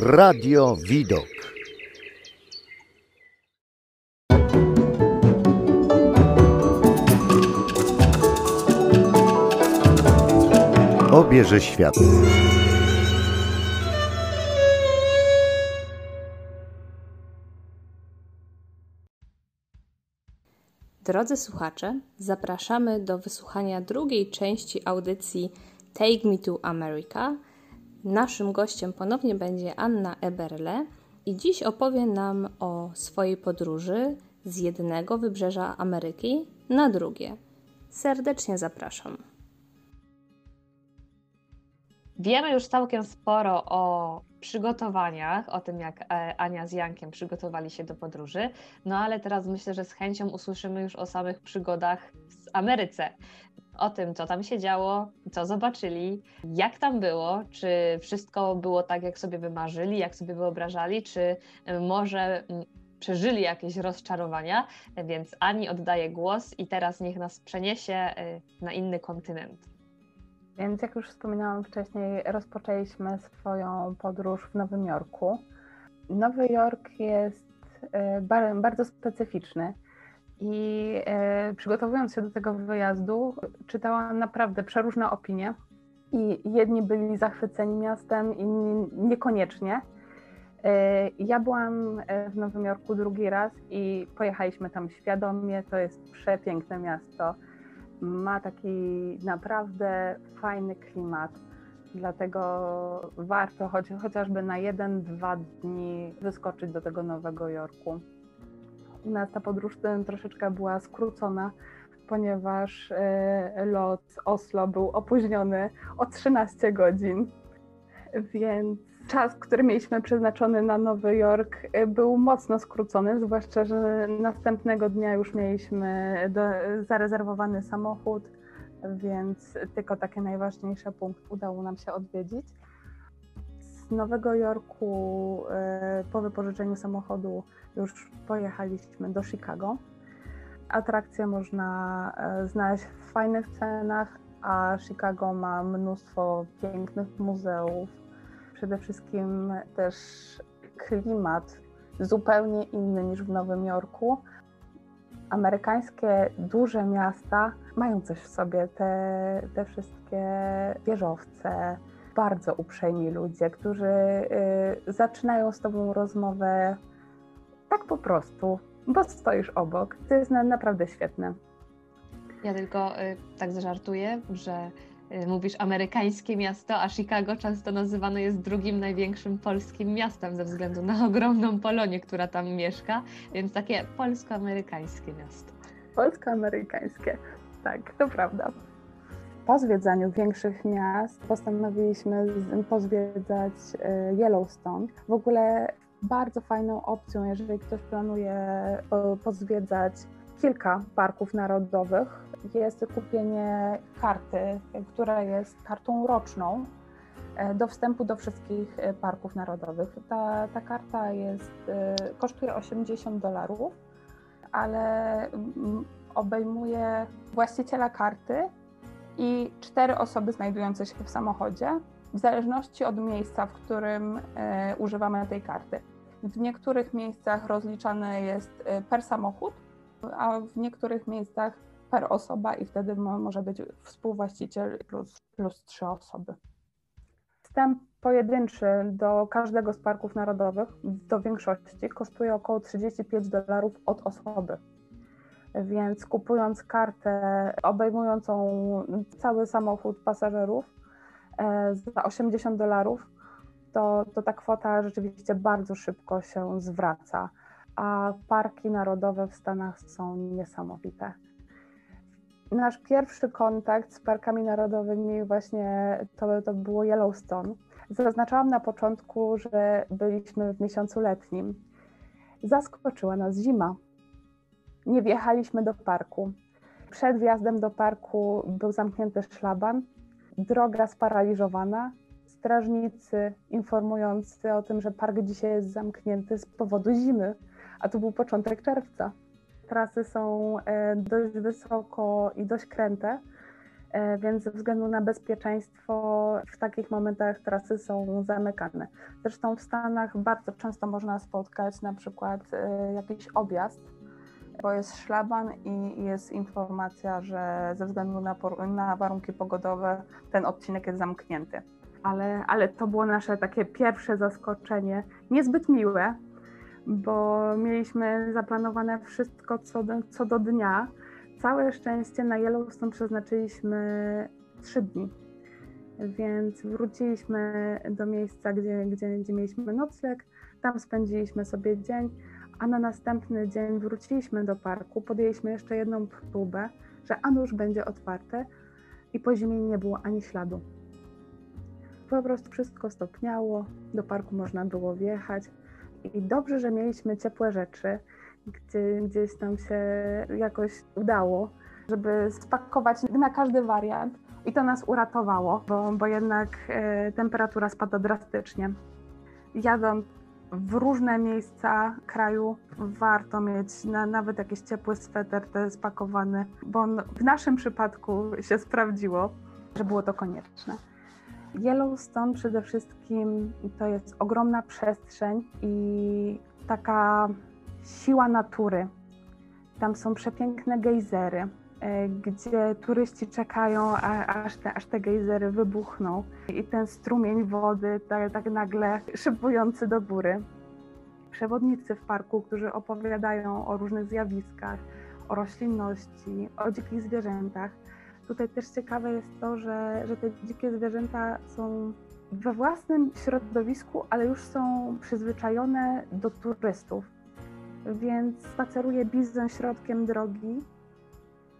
Radio Widok. Obierze świat. Drodzy słuchacze, zapraszamy do wysłuchania drugiej części audycji Take Me to America. Naszym gościem ponownie będzie Anna Eberle i dziś opowie nam o swojej podróży z jednego wybrzeża Ameryki na drugie. Serdecznie zapraszam. Wiemy już całkiem sporo o przygotowaniach, o tym jak e, Ania z Jankiem przygotowali się do podróży, no ale teraz myślę, że z chęcią usłyszymy już o samych przygodach w Ameryce. O tym, co tam się działo, co zobaczyli, jak tam było, czy wszystko było tak, jak sobie wymarzyli, jak sobie wyobrażali, czy e, może przeżyli jakieś rozczarowania, więc Ani oddaję głos i teraz niech nas przeniesie e, na inny kontynent. Więc jak już wspominałam wcześniej, rozpoczęliśmy swoją podróż w Nowym Jorku. Nowy Jork jest e, bardzo specyficzny i e, przygotowując się do tego wyjazdu, czytałam naprawdę przeróżne opinie. I jedni byli zachwyceni miastem, inni niekoniecznie. E, ja byłam w Nowym Jorku drugi raz i pojechaliśmy tam świadomie. To jest przepiękne miasto ma taki naprawdę fajny klimat. Dlatego warto choć, chociażby na jeden, dwa dni wyskoczyć do tego Nowego Jorku. U nas ta podróż troszeczkę była skrócona, ponieważ e, lot Oslo był opóźniony o 13 godzin, więc czas, który mieliśmy przeznaczony na Nowy Jork, y, był mocno skrócony, zwłaszcza, że następnego dnia już mieliśmy do, zarezerwowany samochód, więc tylko takie najważniejsze punkty udało nam się odwiedzić. Nowego Jorku y, po wypożyczeniu samochodu już pojechaliśmy do Chicago. Atrakcje można y, znaleźć w fajnych cenach, a Chicago ma mnóstwo pięknych muzeów, przede wszystkim też klimat zupełnie inny niż w Nowym Jorku. Amerykańskie duże miasta mają coś w sobie, te, te wszystkie wieżowce, bardzo uprzejmi ludzie, którzy y, zaczynają z Tobą rozmowę tak po prostu, bo stoisz obok. To jest na, naprawdę świetne. Ja tylko y, tak zażartuję, że Y, mówisz amerykańskie miasto, a Chicago często nazywane jest drugim największym polskim miastem ze względu na ogromną Polonię, która tam mieszka, więc takie polsko-amerykańskie miasto. Polsko-amerykańskie, tak, to prawda. Po zwiedzaniu większych miast postanowiliśmy pozwiedzać y, Yellowstone. W ogóle bardzo fajną opcją, jeżeli ktoś planuje pozwiedzać kilka parków narodowych, jest kupienie karty, która jest kartą roczną e, do wstępu do wszystkich e, parków narodowych. Ta, ta karta jest, e, kosztuje 80 dolarów, ale mm, obejmuje właściciela karty i cztery osoby znajdujące się w samochodzie, w zależności od miejsca, w którym używamy tej karty. W niektórych miejscach rozliczany jest per samochód, a w niektórych miejscach per osoba i wtedy może być współwłaściciel plus, plus trzy osoby. Wstęp pojedynczy do każdego z parków narodowych, do większości, kosztuje około 35 dolarów od osoby. Więc kupując kartę obejmującą cały samochód pasażerów e, za 80 dolarów, to, to ta kwota rzeczywiście bardzo szybko się zwraca. A parki narodowe w Stanach są niesamowite. Nasz pierwszy kontakt z parkami narodowymi właśnie to, to było Yellowstone. Zaznaczałam na początku, że byliśmy w miesiącu letnim. Zaskoczyła nas zima. Nie wjechaliśmy do parku. Przed wjazdem do parku był zamknięty szlaban, droga sparaliżowana, strażnicy informujący o tym, że park dzisiaj jest zamknięty z powodu zimy, a to był początek czerwca trasy są e, dość wysoko i dość kręte, E, więc ze względu na bezpieczeństwo w takich momentach trasy są zamykane. Zresztą w Stanach bardzo często można spotkać na przykład e, jakiś objazd, bo jest szlaban i jest informacja, że ze względu na, na warunki pogodowe ten odcinek jest zamknięty. Ale, ale to było nasze takie pierwsze zaskoczenie, niezbyt miłe, bo mieliśmy zaplanowane wszystko co do, co do dnia, Całe szczęście na Yellowstone przeznaczyliśmy trzy dni, więc wróciliśmy do miejsca, gdzie, gdzie, gdzie mieliśmy nocleg, tam spędziliśmy sobie dzień, a na następny dzień wróciliśmy do parku, podjęliśmy jeszcze jedną próbę, że a już będzie otwarte i po zimie nie było ani śladu. Po prostu wszystko stopniało, do parku można było wjechać i dobrze, że mieliśmy ciepłe rzeczy, gdzie gdzieś nam się jakoś udało, żeby spakować na każdy wariant. I to nas uratowało, bo, bo jednak e, temperatura spada drastycznie. Jadąc w różne miejsca kraju warto mieć na, nawet jakiś ciepły sweter te spakowany, bo on w naszym przypadku się sprawdziło, że było to konieczne. Yellowstone przede wszystkim to jest ogromna przestrzeń i taka siła natury. Tam są przepiękne gejzery, gdzie turyści czekają, aż te, aż te gejzery wybuchną i ten strumień wody tak, tak nagle szybujący do góry. Przewodnicy w parku, którzy opowiadają o różnych zjawiskach, o roślinności, o dzikich zwierzętach. Tutaj też ciekawe jest to, że, że te dzikie zwierzęta są we własnym środowisku, ale już są przyzwyczajone do turystów więc spaceruje bizon środkiem drogi,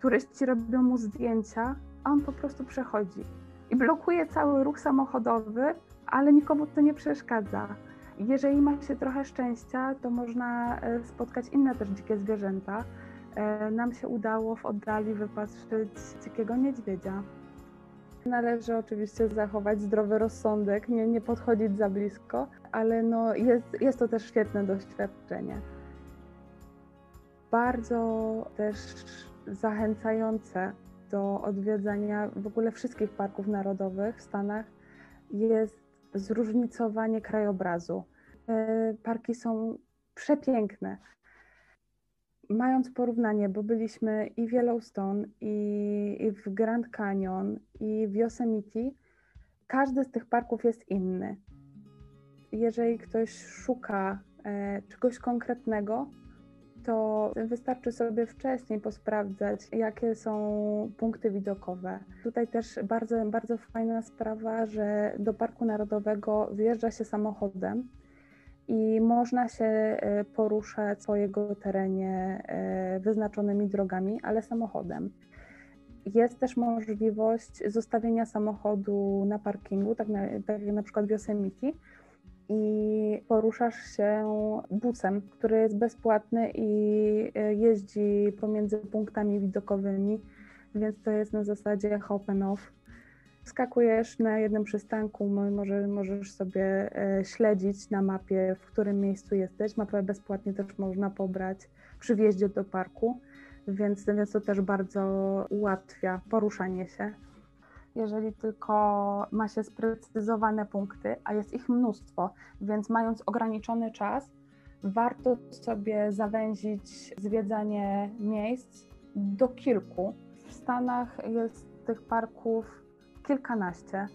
turyści robią mu zdjęcia, a on po prostu przechodzi i blokuje cały ruch samochodowy, ale nikomu to nie przeszkadza. Jeżeli ma się trochę szczęścia, to można e, spotkać inne też dzikie zwierzęta. E, nam się udało w oddali wypatrzyć dzikiego niedźwiedzia. Należy oczywiście zachować zdrowy rozsądek, nie, nie podchodzić za blisko, ale no jest, jest to też świetne doświadczenie bardzo też zachęcające do odwiedzania w ogóle wszystkich parków narodowych w Stanach jest zróżnicowanie krajobrazu. Parki są przepiękne. Mając porównanie, bo byliśmy i w Yellowstone, i, i w Grand Canyon, i w Yosemite, każdy z tych parków jest inny. Jeżeli ktoś szuka e, czegoś konkretnego, to wystarczy sobie wcześniej posprawdzać, jakie są punkty widokowe. Tutaj też bardzo, bardzo fajna sprawa, że do Parku Narodowego wjeżdża się samochodem i można się e, poruszać po jego terenie e, wyznaczonymi drogami, ale samochodem. Jest też możliwość zostawienia samochodu na parkingu, tak, na, tak jak na przykład w Yosemite, i poruszasz się busem, który jest bezpłatny i e, jeździ pomiędzy punktami widokowymi, więc to jest na zasadzie hop and off. Skakujesz na jednym przystanku, może, możesz sobie e, śledzić na mapie, w którym miejscu jesteś. Mapę bezpłatnie też można pobrać przy wjeździe do parku, więc, więc to też bardzo ułatwia poruszanie się jeżeli tylko ma się sprecyzowane punkty, a jest ich mnóstwo, więc mając ograniczony czas, warto sobie zawęzić zwiedzanie miejsc do kilku. W Stanach jest tych parków kilkanaście,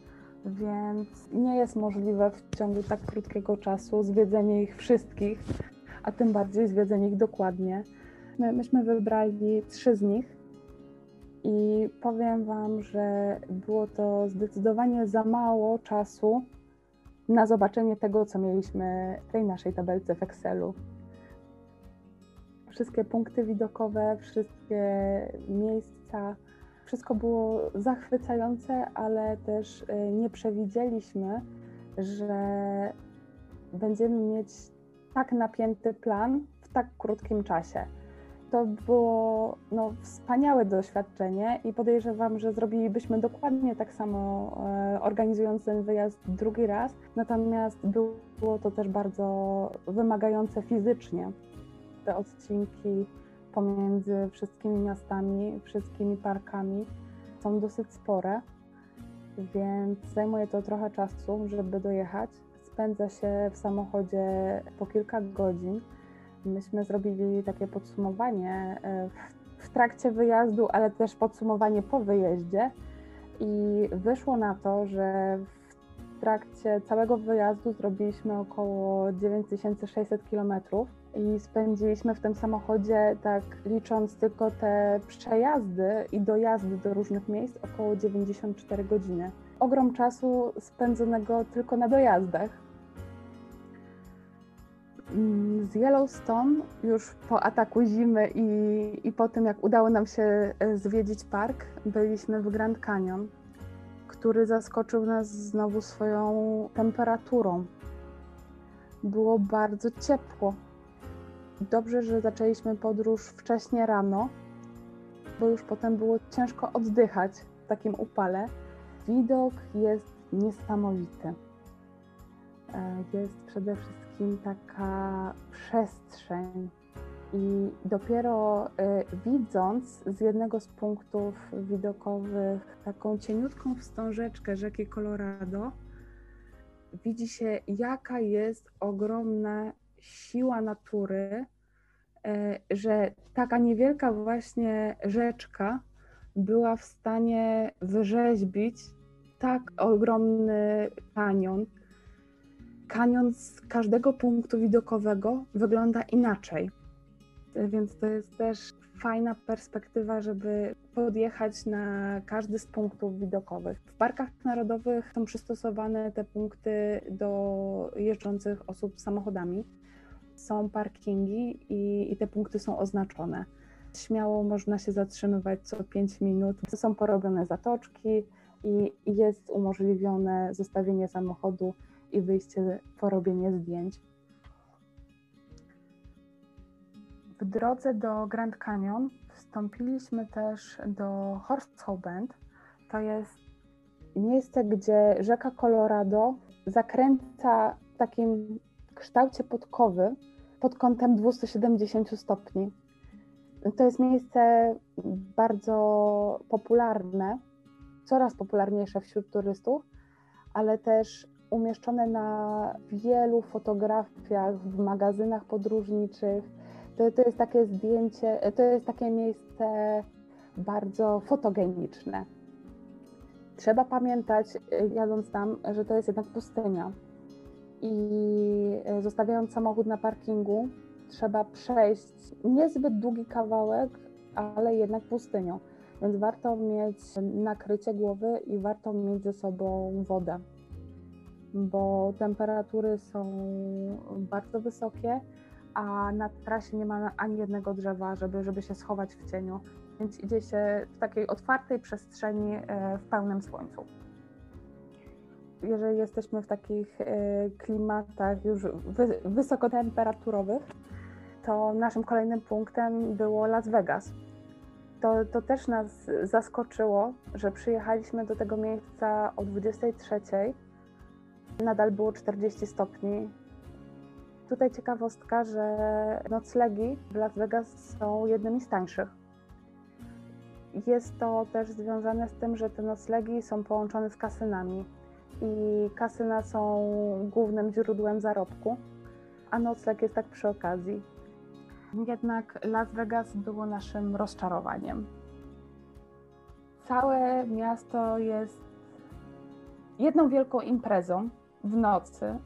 więc nie jest możliwe w ciągu tak krótkiego czasu zwiedzenie ich wszystkich, a tym bardziej zwiedzenie ich dokładnie. My, myśmy wybrali trzy z nich i powiem Wam, że było to zdecydowanie za mało czasu na zobaczenie tego, co mieliśmy w tej naszej tabelce w Excelu. Wszystkie punkty widokowe, wszystkie miejsca, wszystko było zachwycające, ale też y, nie przewidzieliśmy, że będziemy mieć tak napięty plan w tak krótkim czasie to było no, wspaniałe doświadczenie i podejrzewam, że zrobilibyśmy dokładnie tak samo, e, organizując ten wyjazd drugi raz. Natomiast było to też bardzo wymagające fizycznie. Te odcinki pomiędzy wszystkimi miastami, wszystkimi parkami są dosyć spore, więc zajmuje to trochę czasu, żeby dojechać. Spędza się w samochodzie po kilka godzin. Myśmy zrobili takie podsumowanie e, w, w trakcie wyjazdu, ale też podsumowanie po wyjeździe i wyszło na to, że w trakcie całego wyjazdu zrobiliśmy około 9600 kilometrów i spędziliśmy w tym samochodzie, tak licząc tylko te przejazdy i dojazdy do różnych miejsc, około 94 godziny. Ogrom czasu spędzonego tylko na dojazdach. Z Yellowstone już po ataku zimy i, i po tym, jak udało nam się e, zwiedzić park, byliśmy w Grand Canyon, który zaskoczył nas znowu swoją temperaturą. Było bardzo ciepło. Dobrze, że zaczęliśmy podróż wcześnie rano, bo już potem było ciężko oddychać w takim upale. Widok jest niesamowity. E, jest przede wszystkim taka przestrzeń. I dopiero y, widząc z jednego z punktów widokowych taką cieniutką wstążeczkę rzeki Colorado, widzi się, jaka jest ogromna siła natury, y, że taka niewielka właśnie rzeczka była w stanie wyrzeźbić tak ogromny kanion, kanion z każdego punktu widokowego wygląda inaczej. Więc to jest też fajna perspektywa, żeby podjechać na każdy z punktów widokowych. W parkach narodowych są przystosowane te punkty do jeżdżących osób samochodami. Są parkingi i, i te punkty są oznaczone. Śmiało można się zatrzymywać co 5 minut. Są porobione zatoczki i jest umożliwione zostawienie samochodu i wyjście, porobienie zdjęć. W drodze do Grand Canyon wstąpiliśmy też do Horseshoe Bend. To jest miejsce, gdzie rzeka Colorado zakręca w takim kształcie podkowy pod kątem 270 stopni. To jest miejsce bardzo popularne, coraz popularniejsze wśród turystów, ale też umieszczone na wielu fotografiach w magazynach podróżniczych. To, to jest takie zdjęcie, to jest takie miejsce bardzo fotogeniczne. Trzeba pamiętać, jadąc tam, że to jest jednak pustynia. I zostawiając samochód na parkingu, trzeba przejść niezbyt długi kawałek, ale jednak pustynią. Więc warto mieć nakrycie głowy i warto mieć ze sobą wodę bo temperatury są bardzo wysokie, a na trasie nie ma ani jednego drzewa, żeby, żeby się schować w cieniu, więc idzie się w takiej otwartej przestrzeni e, w pełnym słońcu. Jeżeli jesteśmy w takich e, klimatach już wysokotemperaturowych, to naszym kolejnym punktem było Las Vegas. To, to też nas zaskoczyło, że przyjechaliśmy do tego miejsca o 23 Nadal było 40 stopni. Tutaj ciekawostka, że noclegi w Las Vegas są jednymi z tańszych. Jest to też związane z tym, że te noclegi są połączone z kasynami i kasyna są głównym źródłem zarobku, a nocleg jest tak przy okazji. Jednak Las Vegas było naszym rozczarowaniem. Całe miasto jest jedną wielką imprezą, w nocy,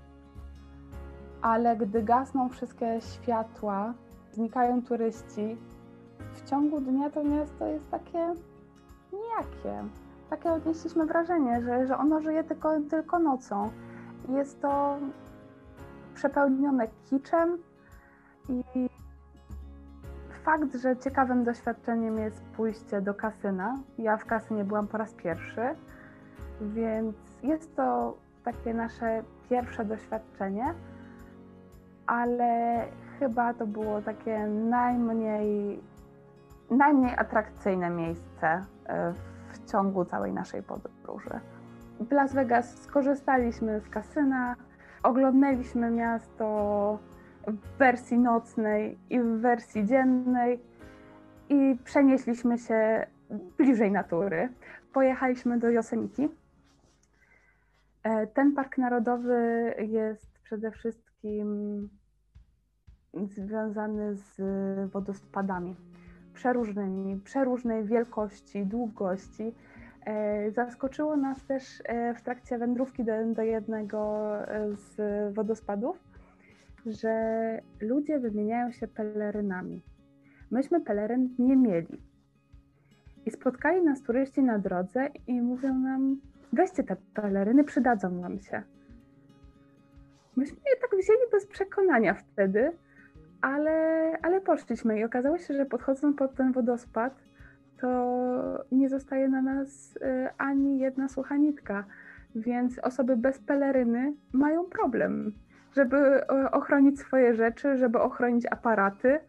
ale gdy gasną wszystkie światła, znikają turyści, w ciągu dnia to miasto jest takie nijakie. Takie odnieśliśmy wrażenie, że, że ono żyje tylko, tylko nocą. Jest to przepełnione kiczem i fakt, że ciekawym doświadczeniem jest pójście do kasyna. Ja w kasynie byłam po raz pierwszy, więc jest to takie nasze pierwsze doświadczenie, ale chyba to było takie najmniej, najmniej atrakcyjne miejsce e, w ciągu całej naszej podróży. W Las Vegas skorzystaliśmy z kasyna, oglądaliśmy miasto w wersji nocnej i w wersji dziennej i przenieśliśmy się bliżej natury. pojechaliśmy do Yosemite. E, ten park narodowy jest przede wszystkim związany z wodospadami przeróżnymi, przeróżnej wielkości, długości. E, zaskoczyło nas też e, w trakcie wędrówki do, do jednego z wodospadów, że ludzie wymieniają się pelerynami. Myśmy peleryn nie mieli. I spotkali nas turyści na drodze i mówią nam, weźcie te peleryny, przydadzą nam się. Myśmy je tak wzięli bez przekonania wtedy, ale, ale poszliśmy i okazało się, że podchodząc pod ten wodospad, to nie zostaje na nas y, ani jedna sucha nitka, więc osoby bez peleryny mają problem, żeby ochronić swoje rzeczy, żeby ochronić aparaty.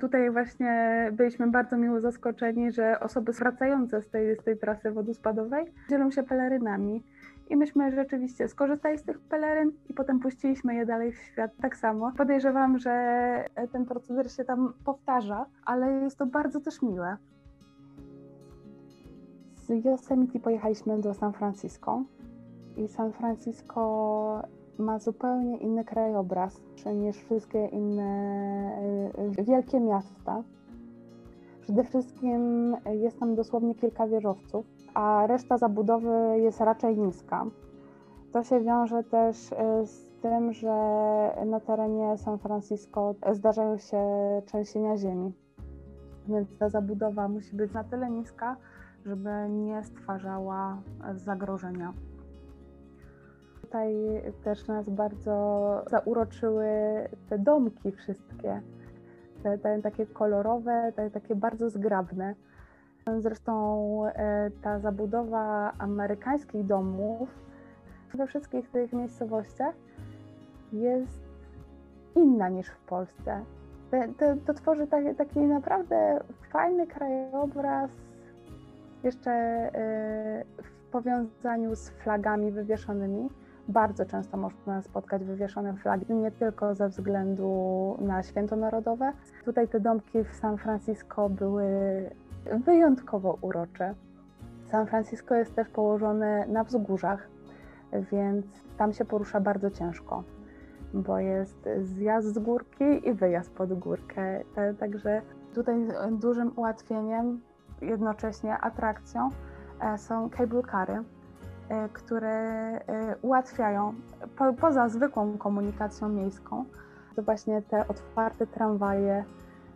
Tutaj właśnie byliśmy bardzo miło zaskoczeni, że osoby wracające z tej, z tej trasy wodospadowej dzielą się pelerynami. I myśmy rzeczywiście skorzystali z tych peleryn i potem puściliśmy je dalej w świat tak samo. Podejrzewam, że ten proceder się tam powtarza, ale jest to bardzo też miłe. Z Yosemite pojechaliśmy do San Francisco i San Francisco ma zupełnie inny krajobraz niż wszystkie inne y, wielkie miasta. Przede wszystkim jest tam dosłownie kilka wieżowców, a reszta zabudowy jest raczej niska. To się wiąże też y, z tym, że na terenie San Francisco zdarzają się trzęsienia ziemi, więc ta zabudowa musi być na tyle niska, żeby nie stwarzała zagrożenia. Tutaj też nas bardzo zauroczyły te domki wszystkie, te, te takie kolorowe, te takie bardzo zgrabne. Zresztą e, ta zabudowa amerykańskich domów we wszystkich tych miejscowościach jest inna niż w Polsce. To, to, to tworzy taki, taki naprawdę fajny krajobraz, jeszcze e, w powiązaniu z flagami wywieszonymi. Bardzo często można spotkać wywieszone flagi, nie tylko ze względu na święto narodowe. Tutaj te domki w San Francisco były wyjątkowo urocze. San Francisco jest też położone na wzgórzach, więc tam się porusza bardzo ciężko, bo jest zjazd z górki i wyjazd pod górkę. Także tutaj dużym ułatwieniem, jednocześnie atrakcją e, są cable cary, e, które e, ułatwiają po, poza zwykłą komunikacją miejską, to właśnie te otwarte tramwaje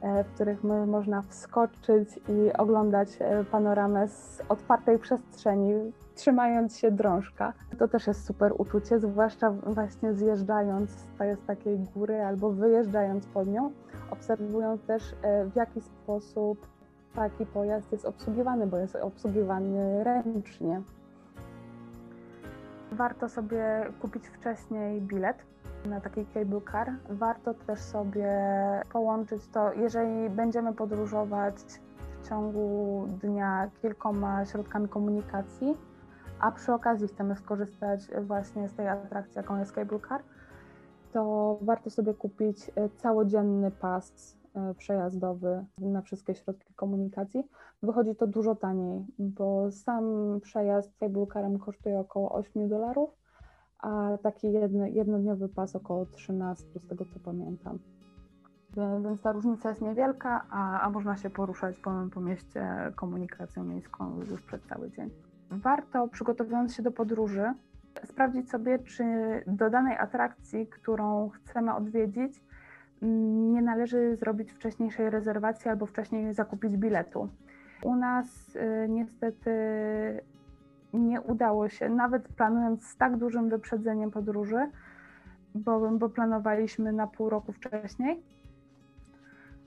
E, w których można wskoczyć i oglądać e, panoramę z otwartej przestrzeni, trzymając się drążka. To też jest super uczucie, zwłaszcza właśnie zjeżdżając z takiej góry albo wyjeżdżając pod nią, obserwując też e, w jaki sposób taki pojazd jest obsługiwany, bo jest obsługiwany ręcznie. Warto sobie kupić wcześniej bilet na taki cable car. Warto też sobie połączyć to, jeżeli będziemy podróżować w ciągu dnia kilkoma środkami komunikacji, a przy okazji chcemy skorzystać właśnie z tej atrakcji, jaką jest cable car, to warto sobie kupić e, całodzienny pas przejazdowy na wszystkie środki komunikacji. Wychodzi to dużo taniej, bo sam przejazd cable carem kosztuje około 8 dolarów, a taki jednodniowy pas około 13, z tego co pamiętam. Więc ta różnica jest niewielka, a, a można się poruszać po, po mieście komunikacją miejską już przez cały dzień. Warto, przygotowując się do podróży, sprawdzić sobie, czy do danej atrakcji, którą chcemy odwiedzić, nie należy zrobić wcześniejszej rezerwacji albo wcześniej zakupić biletu. U nas y, niestety nie udało się, nawet planując z tak dużym wyprzedzeniem podróży, bo, bo planowaliśmy na pół roku wcześniej,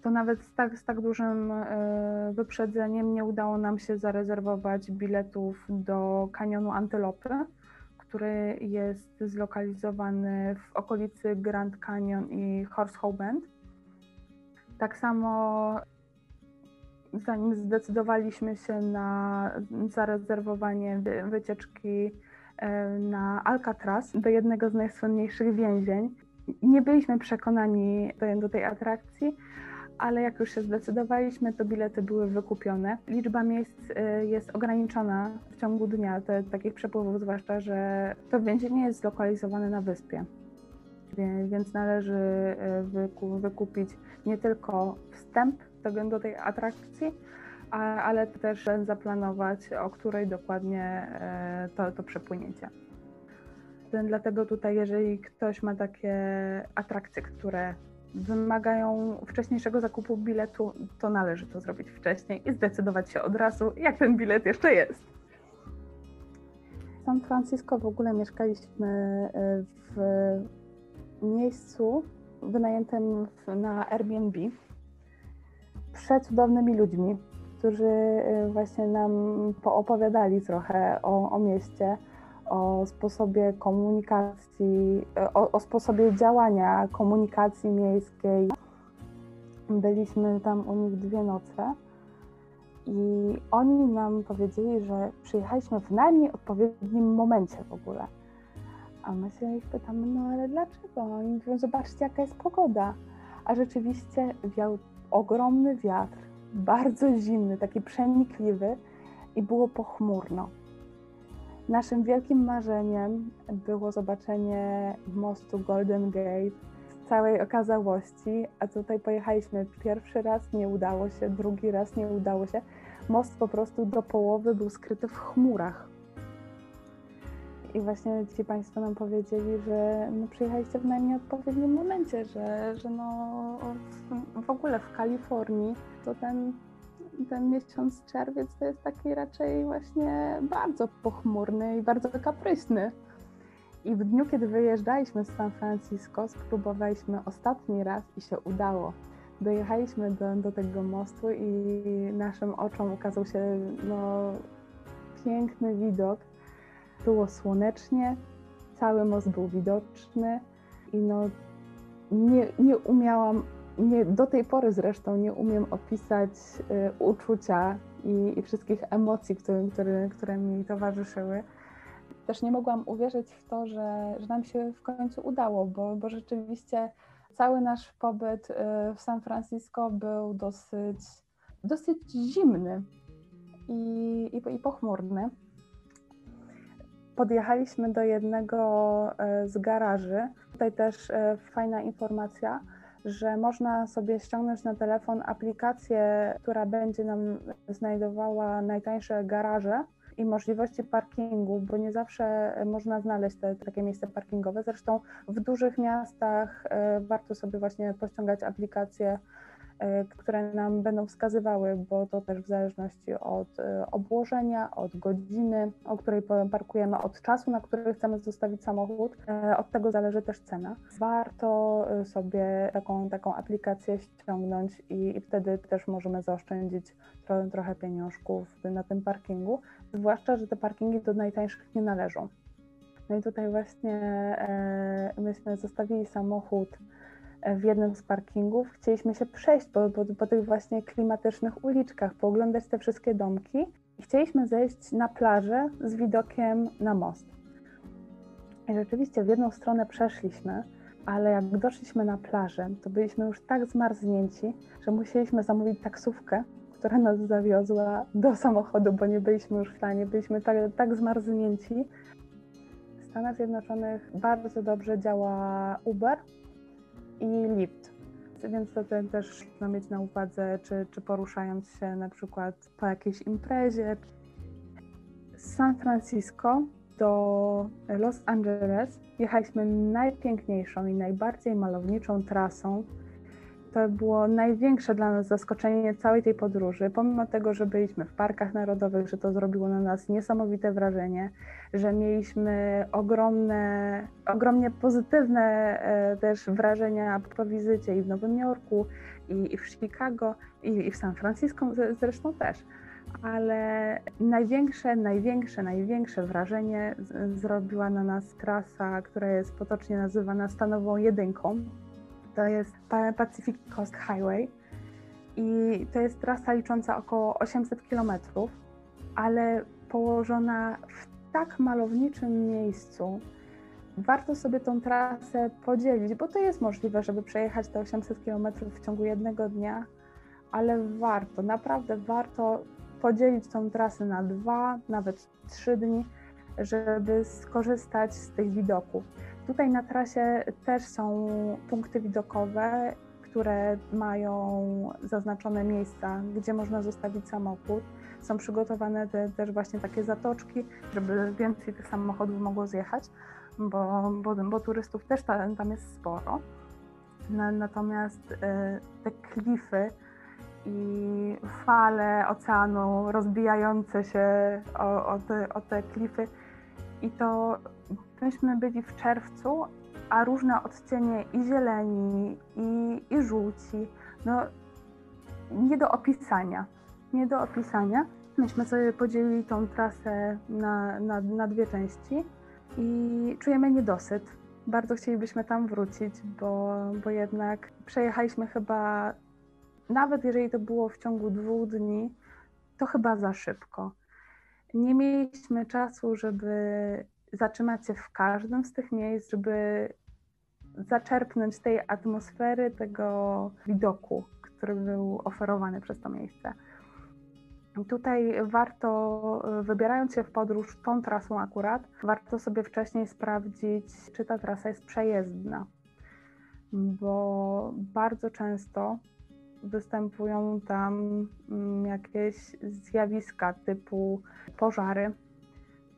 to nawet z tak, z tak dużym e, wyprzedzeniem nie udało nam się zarezerwować biletów do kanionu Antylopy, który jest zlokalizowany w okolicy Grand Canyon i Horsehoe Bend. Tak samo zanim zdecydowaliśmy się na zarezerwowanie wycieczki e, na Alcatraz, do jednego z najsłynniejszych więzień, nie byliśmy przekonani do, do tej atrakcji, ale jak już się zdecydowaliśmy, to bilety były wykupione. Liczba miejsc y, jest ograniczona w ciągu dnia, te, takich przepływów, zwłaszcza, że to więzienie jest zlokalizowane na wyspie. Więc należy y, wykupić nie tylko wstęp do tej atrakcji, ale też zaplanować, o której dokładnie y, to, to przepłynięcie. Dlatego tutaj, jeżeli ktoś ma takie atrakcje, które wymagają wcześniejszego zakupu biletu, to należy to zrobić wcześniej i zdecydować się od razu, jak ten bilet jeszcze jest. W San Francisco w ogóle mieszkaliśmy e, w miejscu wynajętym na Airbnb przed cudownymi ludźmi, którzy e, właśnie nam poopowiadali trochę o, o mieście o sposobie komunikacji, o, o sposobie działania komunikacji miejskiej. Byliśmy tam u nich dwie noce i oni nam powiedzieli, że przyjechaliśmy w najmniej odpowiednim momencie w ogóle. A my się ich pytamy, no ale dlaczego? Oni mówią, zobaczcie jaka jest pogoda. A rzeczywiście wiał ogromny wiatr, bardzo zimny, taki przenikliwy i było pochmurno. Naszym wielkim marzeniem było zobaczenie mostu Golden Gate w całej okazałości, a tutaj pojechaliśmy pierwszy raz, nie udało się, drugi raz nie udało się. Most po prostu do połowy był skryty w chmurach. I właśnie ci Państwo nam powiedzieli, że no, przyjechaliście w najmniej odpowiednim momencie, że, że no, w, w ogóle w Kalifornii to ten ten miesiąc czerwiec to jest taki raczej właśnie bardzo pochmurny i bardzo kapryśny. I w dniu, kiedy wyjeżdżaliśmy z San Francisco, spróbowaliśmy ostatni raz i się udało. Dojechaliśmy do, do tego mostu i naszym oczom ukazał się no, piękny widok. Było słonecznie, cały most był widoczny i no, nie, nie umiałam nie, do tej pory zresztą nie umiem opisać y, uczucia i, i, wszystkich emocji, które, które, które mi towarzyszyły. Też nie mogłam uwierzyć w to, że, że nam się w końcu udało, bo, bo rzeczywiście cały nasz pobyt y, w San Francisco był dosyć, dosyć zimny i, i, i pochmurny. Podjechaliśmy do jednego y, z garaży. Tutaj też y, fajna informacja że można sobie ściągnąć na telefon aplikację, która będzie nam znajdowała najtańsze garaże i możliwości parkingu, bo nie zawsze można znaleźć te, takie miejsce parkingowe. Zresztą w dużych miastach e, warto sobie właśnie pościągać aplikacje które nam będą wskazywały, bo to też w zależności od e, obłożenia, od godziny, o której parkujemy, od czasu, na który chcemy zostawić samochód, e, od tego zależy też cena. Warto sobie taką, taką aplikację ściągnąć i, i wtedy też możemy zaoszczędzić trochę, trochę pieniążków na tym parkingu, zwłaszcza, że te parkingi do najtańszych nie należą. No i tutaj właśnie e, myśmy zostawili samochód w jednym z parkingów. Chcieliśmy się przejść po, po, po tych właśnie klimatycznych uliczkach, pooglądać te wszystkie domki i chcieliśmy zejść na plażę z widokiem na most. I rzeczywiście w jedną stronę przeszliśmy, ale jak doszliśmy na plażę, to byliśmy już tak zmarznięci, że musieliśmy zamówić taksówkę, która nas zawiozła do samochodu, bo nie byliśmy już w stanie, byliśmy tak, tak zmarznięci. W Stanach Zjednoczonych bardzo dobrze działa Uber, i lift. Więc to też trzeba mieć na uwadze, czy, czy poruszając się na przykład po jakiejś imprezie. Z San Francisco do Los Angeles jechaliśmy najpiękniejszą i najbardziej malowniczą trasą, to było największe dla nas zaskoczenie całej tej podróży, pomimo tego, że byliśmy w parkach narodowych, że to zrobiło na nas niesamowite wrażenie, że mieliśmy ogromne, ogromnie pozytywne e, też wrażenia po wizycie i w Nowym Jorku, i, i w Chicago, i, i w San Francisco zresztą też. Ale największe, największe, największe wrażenie zrobiła na nas trasa, która jest potocznie nazywana stanową jedynką, to jest Pacific Coast Highway i to jest trasa licząca około 800 km, ale położona w tak malowniczym miejscu, warto sobie tą trasę podzielić, bo to jest możliwe, żeby przejechać te 800 km w ciągu jednego dnia, ale warto, naprawdę warto podzielić tą trasę na dwa, nawet trzy dni, żeby skorzystać z tych widoków. Tutaj na trasie też są punkty widokowe, które mają zaznaczone miejsca, gdzie można zostawić samochód. Są przygotowane te, też właśnie takie zatoczki, żeby więcej tych samochodów mogło zjechać, bo, bo, bo turystów też tam, tam jest sporo. Natomiast y, te klify i fale oceanu rozbijające się o, o, te, o te klify i to myśmy byli w czerwcu, a różne odcienie i zieleni, i, i żółci, no nie do opisania, nie do opisania. Myśmy sobie podzielili tą trasę na, na, na dwie części i czujemy niedosyt. Bardzo chcielibyśmy tam wrócić, bo, bo jednak przejechaliśmy chyba, nawet jeżeli to było w ciągu dwóch dni, to chyba za szybko. Nie mieliśmy czasu, żeby zatrzymać się w każdym z tych miejsc, żeby zaczerpnąć tej atmosfery, tego widoku, który był oferowany przez to miejsce. Tutaj warto, wybierając się w podróż tą trasą akurat, warto sobie wcześniej sprawdzić, czy ta trasa jest przejezdna, bo bardzo często występują tam mm, jakieś zjawiska typu pożary,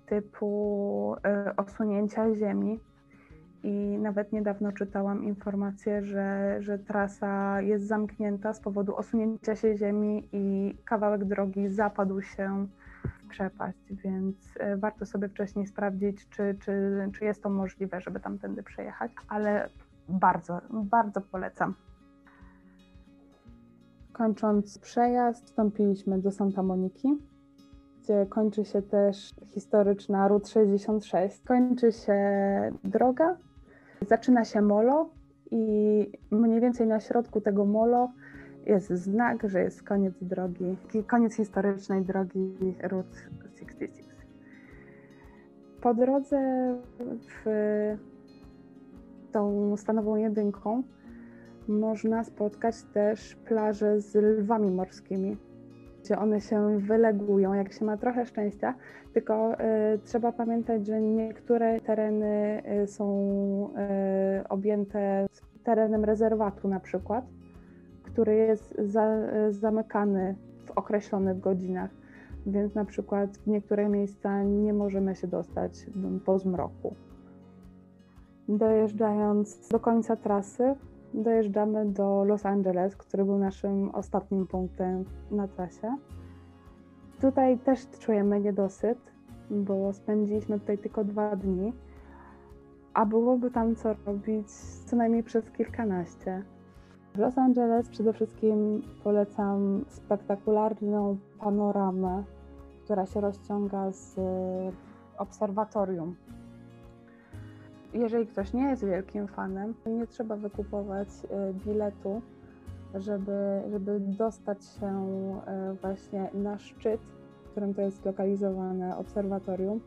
typu e, osunięcia ziemi. I nawet niedawno czytałam informację, że, że trasa jest zamknięta z powodu osunięcia się ziemi i kawałek drogi zapadł się w przepaść, więc e, warto sobie wcześniej sprawdzić, czy, czy, czy jest to możliwe, żeby tamtędy przejechać, ale bardzo, bardzo polecam. Kończąc przejazd, wstąpiliśmy do Santa Moniki gdzie kończy się też historyczna Route 66. Kończy się droga, zaczyna się molo i mniej więcej na środku tego molo jest znak, że jest koniec drogi, koniec historycznej drogi Route 66. Po drodze w tą stanową jedynką można spotkać też plaże z lwami morskimi gdzie one się wylegują, jak się ma trochę szczęścia, tylko y, trzeba pamiętać, że niektóre tereny y, są y, objęte terenem rezerwatu na przykład, który jest za, zamykany w określonych godzinach, więc na przykład w niektóre miejsca nie możemy się dostać po zmroku. Dojeżdżając do końca trasy, dojeżdżamy do Los Angeles, który był naszym ostatnim punktem na trasie. Tutaj też czujemy niedosyt, bo spędziliśmy tutaj tylko dwa dni, a byłoby tam co robić co najmniej przez kilkanaście. W Los Angeles przede wszystkim polecam spektakularną panoramę, która się rozciąga z obserwatorium jeżeli ktoś nie jest wielkim fanem, nie trzeba wykupować e, biletu, żeby, żeby dostać się e, właśnie na szczyt, w którym to jest zlokalizowane obserwatorium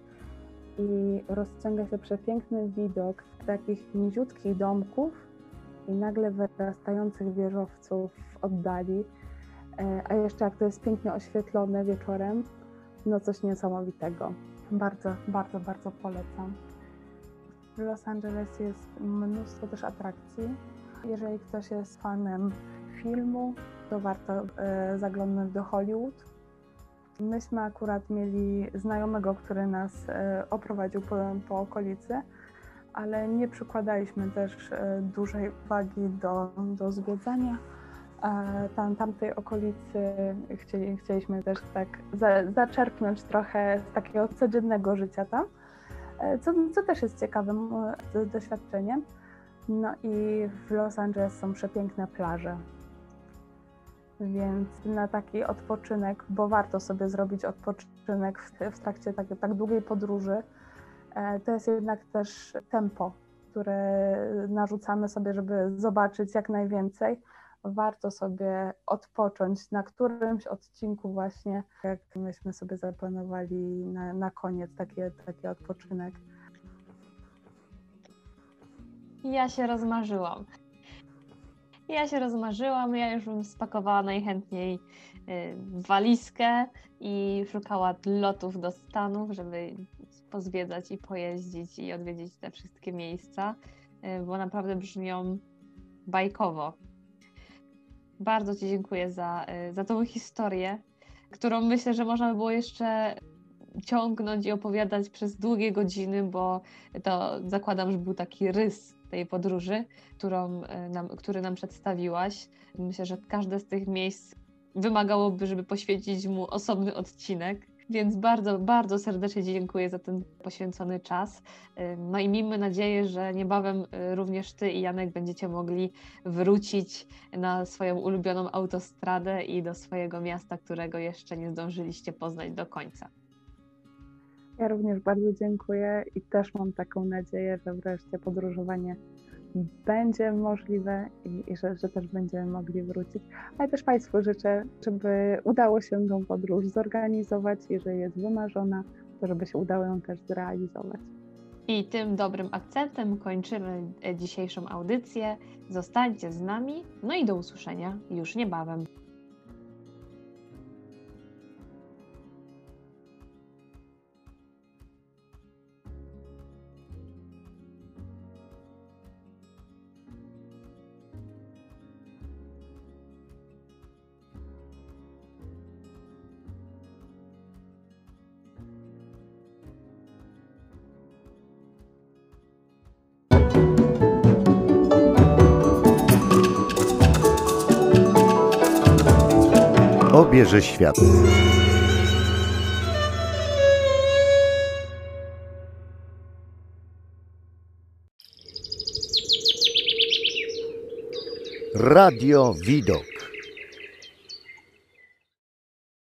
i rozciąga się przepiękny widok takich niziutkich domków i nagle wyrastających wieżowców w oddali. E, a jeszcze jak to jest pięknie oświetlone wieczorem, no coś niesamowitego. Bardzo, bardzo, bardzo polecam. W Los Angeles jest mnóstwo też atrakcji. Jeżeli ktoś jest fanem filmu, to warto e, zaglądnąć do Hollywood. Myśmy akurat mieli znajomego, który nas e, oprowadził po, po okolicy, ale nie przykładaliśmy też e, dużej uwagi do, do zwiedzania. Tam, tamtej okolicy chcieli, chcieliśmy też tak za, zaczerpnąć trochę z takiego codziennego życia tam. E, co, co też jest ciekawym e, doświadczeniem. No i w Los Angeles są przepiękne plaże. Więc na taki odpoczynek, bo warto sobie zrobić odpoczynek w, w trakcie tak, tak długiej podróży, e, to jest jednak też tempo, które narzucamy sobie, żeby zobaczyć jak najwięcej warto sobie odpocząć na którymś odcinku właśnie, jak myśmy sobie zaplanowali na, na koniec taki, taki odpoczynek. Ja się rozmarzyłam. Ja się rozmarzyłam, ja już bym spakowała najchętniej y, walizkę i szukała lotów do Stanów, żeby pozwiedzać i pojeździć i odwiedzić te wszystkie miejsca, y, bo naprawdę brzmią bajkowo. Bardzo Ci dziękuję za, y, za tą historię, którą myślę, że można by było jeszcze ciągnąć i opowiadać przez długie godziny, bo to zakładam, że był taki rys tej podróży, którą y, nam, który nam przedstawiłaś. Myślę, że każde z tych miejsc wymagałoby, żeby poświęcić mu osobny odcinek. Więc bardzo, bardzo serdecznie dziękuję za ten poświęcony czas. No i miejmy nadzieję, że niebawem y, również Ty i Janek będziecie mogli wrócić na swoją ulubioną autostradę i do swojego miasta, którego jeszcze nie zdążyliście poznać do końca. Ja również bardzo dziękuję i też mam taką nadzieję, że wreszcie podróżowanie będzie możliwe i, i że, że, też będziemy mogli wrócić. Ale też Państwu życzę, żeby udało się tą podróż zorganizować, jeżeli jest wymarzona, to żeby się udało ją też zrealizować. I tym dobrym akcentem kończymy e, dzisiejszą audycję. Zostańcie z nami, no i do usłyszenia już niebawem. Obierze świat. Radio Widok.